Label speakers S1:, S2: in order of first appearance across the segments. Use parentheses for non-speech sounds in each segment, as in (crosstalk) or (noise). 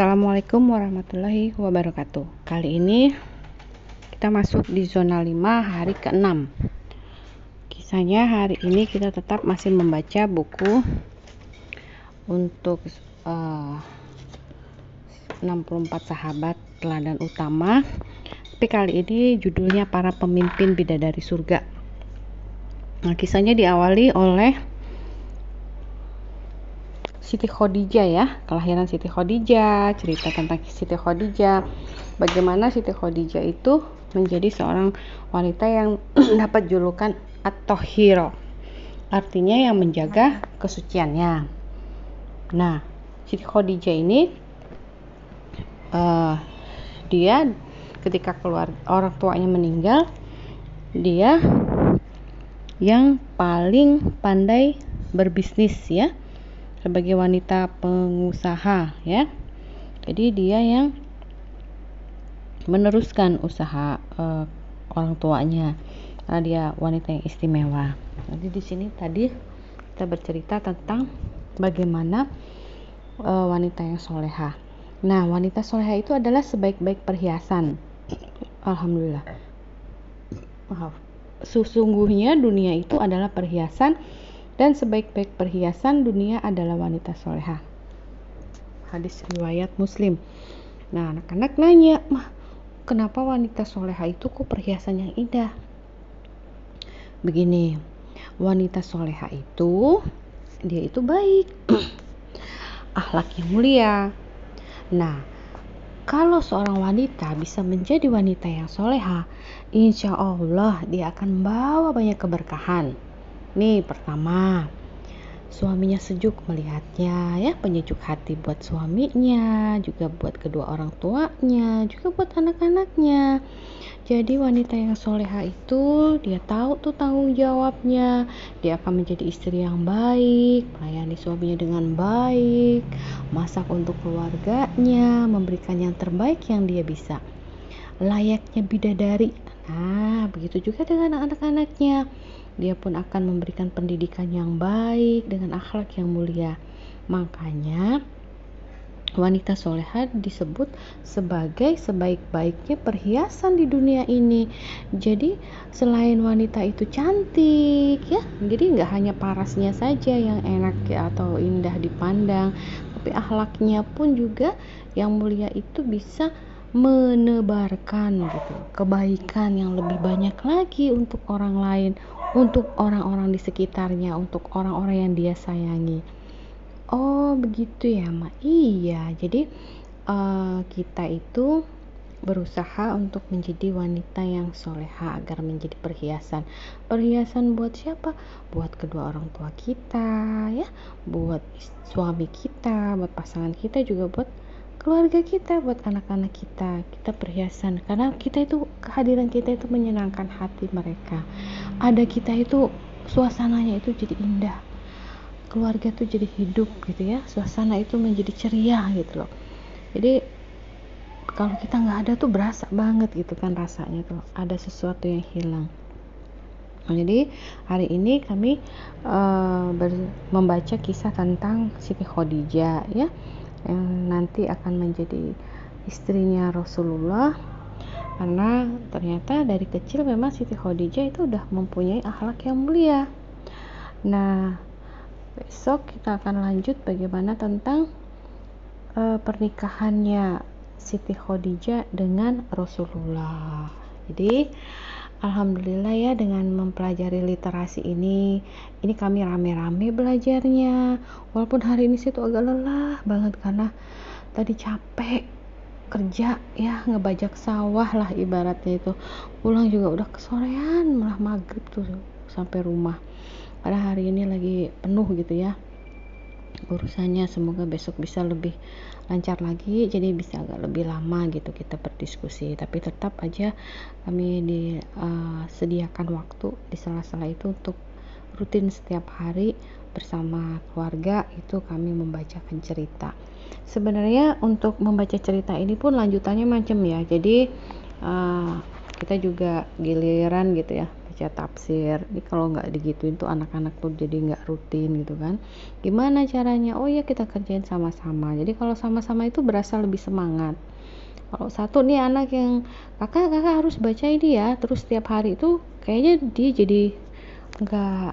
S1: Assalamualaikum warahmatullahi wabarakatuh. Kali ini kita masuk di zona 5 hari ke-6. Kisahnya hari ini kita tetap masih membaca buku untuk uh, 64 sahabat teladan utama. Tapi kali ini judulnya para pemimpin bidadari surga. Nah, kisahnya diawali oleh Siti Khadijah ya, kelahiran Siti Khadijah, cerita tentang Siti Khadijah, bagaimana Siti Khadijah itu menjadi seorang wanita yang (clears throat) dapat julukan atau hero, artinya yang menjaga kesuciannya. Nah, Siti Khadijah ini uh, dia ketika keluar orang tuanya meninggal, dia yang paling pandai berbisnis ya sebagai wanita pengusaha ya. Jadi dia yang meneruskan usaha uh, orang tuanya. Karena dia wanita yang istimewa. Jadi di sini tadi kita bercerita tentang bagaimana uh, wanita yang soleha. Nah wanita soleha itu adalah sebaik-baik perhiasan. Alhamdulillah. Maaf. Sesungguhnya dunia itu adalah perhiasan dan sebaik-baik perhiasan dunia adalah wanita soleha. Hadis riwayat Muslim. Nah, anak-anak nanya, mah kenapa wanita soleha itu kok perhiasan yang indah? Begini, wanita soleha itu dia itu baik, (clears throat) akhlak yang mulia. Nah, kalau seorang wanita bisa menjadi wanita yang soleha, insya Allah dia akan membawa banyak keberkahan Nih pertama, suaminya sejuk melihatnya ya penyejuk hati buat suaminya juga buat kedua orang tuanya juga buat anak-anaknya. Jadi wanita yang soleha itu dia tahu tuh tanggung jawabnya. Dia akan menjadi istri yang baik melayani suaminya dengan baik masak untuk keluarganya memberikan yang terbaik yang dia bisa. Layaknya bidadari. Nah begitu juga dengan anak-anaknya dia pun akan memberikan pendidikan yang baik dengan akhlak yang mulia. Makanya wanita soleha disebut sebagai sebaik-baiknya perhiasan di dunia ini. Jadi selain wanita itu cantik ya, jadi nggak hanya parasnya saja yang enak ya, atau indah dipandang, tapi akhlaknya pun juga yang mulia itu bisa menebarkan gitu kebaikan yang lebih banyak lagi untuk orang lain untuk orang-orang di sekitarnya, untuk orang-orang yang dia sayangi. Oh, begitu ya, Ma. Iya, jadi uh, kita itu berusaha untuk menjadi wanita yang soleha agar menjadi perhiasan. Perhiasan buat siapa? Buat kedua orang tua kita, ya, buat suami kita, buat pasangan kita juga buat keluarga kita, buat anak-anak kita. Kita perhiasan karena kita itu kehadiran kita itu menyenangkan hati mereka. Ada kita itu suasananya itu jadi indah. Keluarga tuh jadi hidup gitu ya. Suasana itu menjadi ceria gitu loh. Jadi kalau kita nggak ada tuh berasa banget gitu kan rasanya tuh ada sesuatu yang hilang. Nah, jadi hari ini kami uh, membaca kisah tentang Siti Khadijah ya yang nanti akan menjadi istrinya Rasulullah karena ternyata dari kecil memang Siti Khadijah itu udah mempunyai akhlak yang mulia. Nah, besok kita akan lanjut bagaimana tentang uh, pernikahannya Siti Khadijah dengan Rasulullah. Jadi Alhamdulillah ya dengan mempelajari literasi ini ini kami rame-rame belajarnya. Walaupun hari ini sih tuh agak lelah banget karena tadi capek kerja ya ngebajak sawah lah ibaratnya itu. Pulang juga udah kesorean malah maghrib tuh sampai rumah. Karena hari ini lagi penuh gitu ya urusannya. Semoga besok bisa lebih lancar lagi jadi bisa agak lebih lama gitu kita berdiskusi. Tapi tetap aja kami disediakan uh, waktu di sela-sela itu untuk rutin setiap hari bersama keluarga itu kami membacakan cerita. Sebenarnya untuk membaca cerita ini pun lanjutannya macam ya. Jadi uh, kita juga giliran gitu ya baca tafsir. Ini kalau nggak digituin tuh anak-anak tuh jadi nggak rutin gitu kan. Gimana caranya? Oh ya kita kerjain sama-sama. Jadi kalau sama-sama itu berasa lebih semangat. Kalau satu nih anak yang kakak kakak harus baca ini ya. Terus setiap hari itu kayaknya dia jadi nggak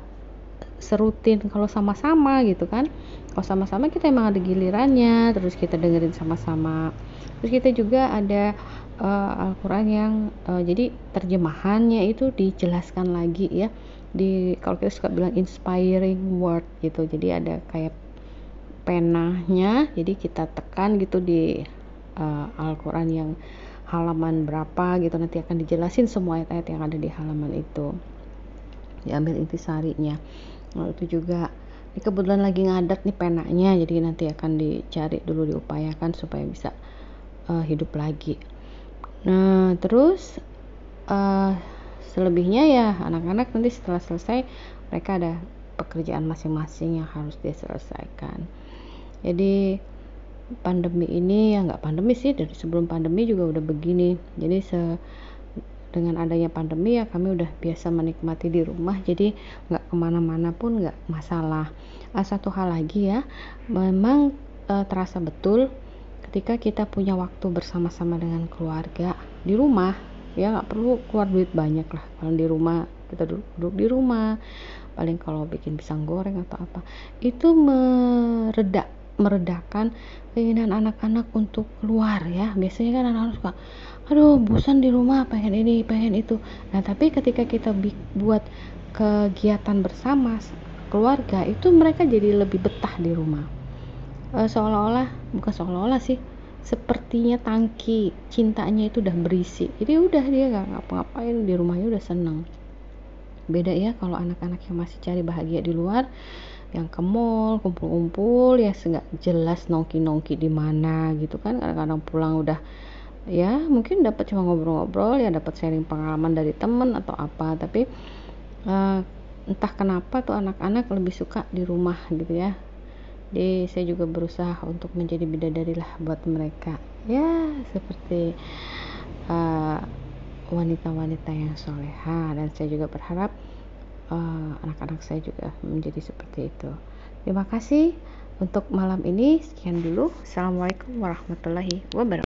S1: serutin kalau sama-sama gitu kan. Kalau sama-sama kita emang ada gilirannya terus kita dengerin sama-sama. Terus kita juga ada uh, Al-Quran yang uh, jadi terjemahannya itu dijelaskan lagi ya. Di kalau kita suka bilang inspiring word gitu. Jadi ada kayak penanya jadi kita tekan gitu di uh, Al-Quran yang halaman berapa gitu. Nanti akan dijelasin semua ayat-ayat yang ada di halaman itu. Diambil intisarinya lalu itu juga. Ini kebetulan lagi ngadat nih penanya jadi nanti akan dicari dulu diupayakan supaya bisa uh, hidup lagi. Nah terus uh, selebihnya ya anak-anak nanti setelah selesai mereka ada pekerjaan masing-masing yang harus diselesaikan jadi pandemi ini ya nggak pandemi sih dari sebelum pandemi juga udah begini. Jadi se dengan adanya pandemi ya kami udah biasa menikmati di rumah jadi nggak ke mana-mana pun nggak masalah. Ah, satu hal lagi ya memang uh, terasa betul ketika kita punya waktu bersama-sama dengan keluarga di rumah. Ya nggak perlu keluar duit banyak lah kalau di rumah kita duduk, duduk di rumah. Paling kalau bikin pisang goreng atau apa. Itu meredak meredakan keinginan anak-anak untuk keluar ya. Biasanya kan anak-anak suka aduh bosan di rumah pengen ini pengen itu. Nah tapi ketika kita buat kegiatan bersama keluarga itu mereka jadi lebih betah di rumah. Uh, seolah-olah bukan seolah-olah sih sepertinya tangki cintanya itu udah berisi. Jadi udah dia nggak ngapa-ngapain di rumahnya udah seneng. Beda ya kalau anak-anak yang masih cari bahagia di luar yang ke mall kumpul-kumpul ya nggak jelas nongki-nongki di mana gitu kan. Kadang-kadang pulang udah ya mungkin dapat cuma ngobrol-ngobrol ya dapat sharing pengalaman dari temen atau apa. Tapi uh, entah kenapa tuh anak-anak lebih suka di rumah gitu ya. Jadi saya juga berusaha untuk menjadi bidadari lah buat mereka. Ya seperti uh, wanita-wanita uh, yang soleha. Dan saya juga berharap uh, anak-anak uh, saya juga menjadi seperti itu. Terima kasih untuk malam ini. Sekian dulu. Assalamualaikum warahmatullahi wabarakatuh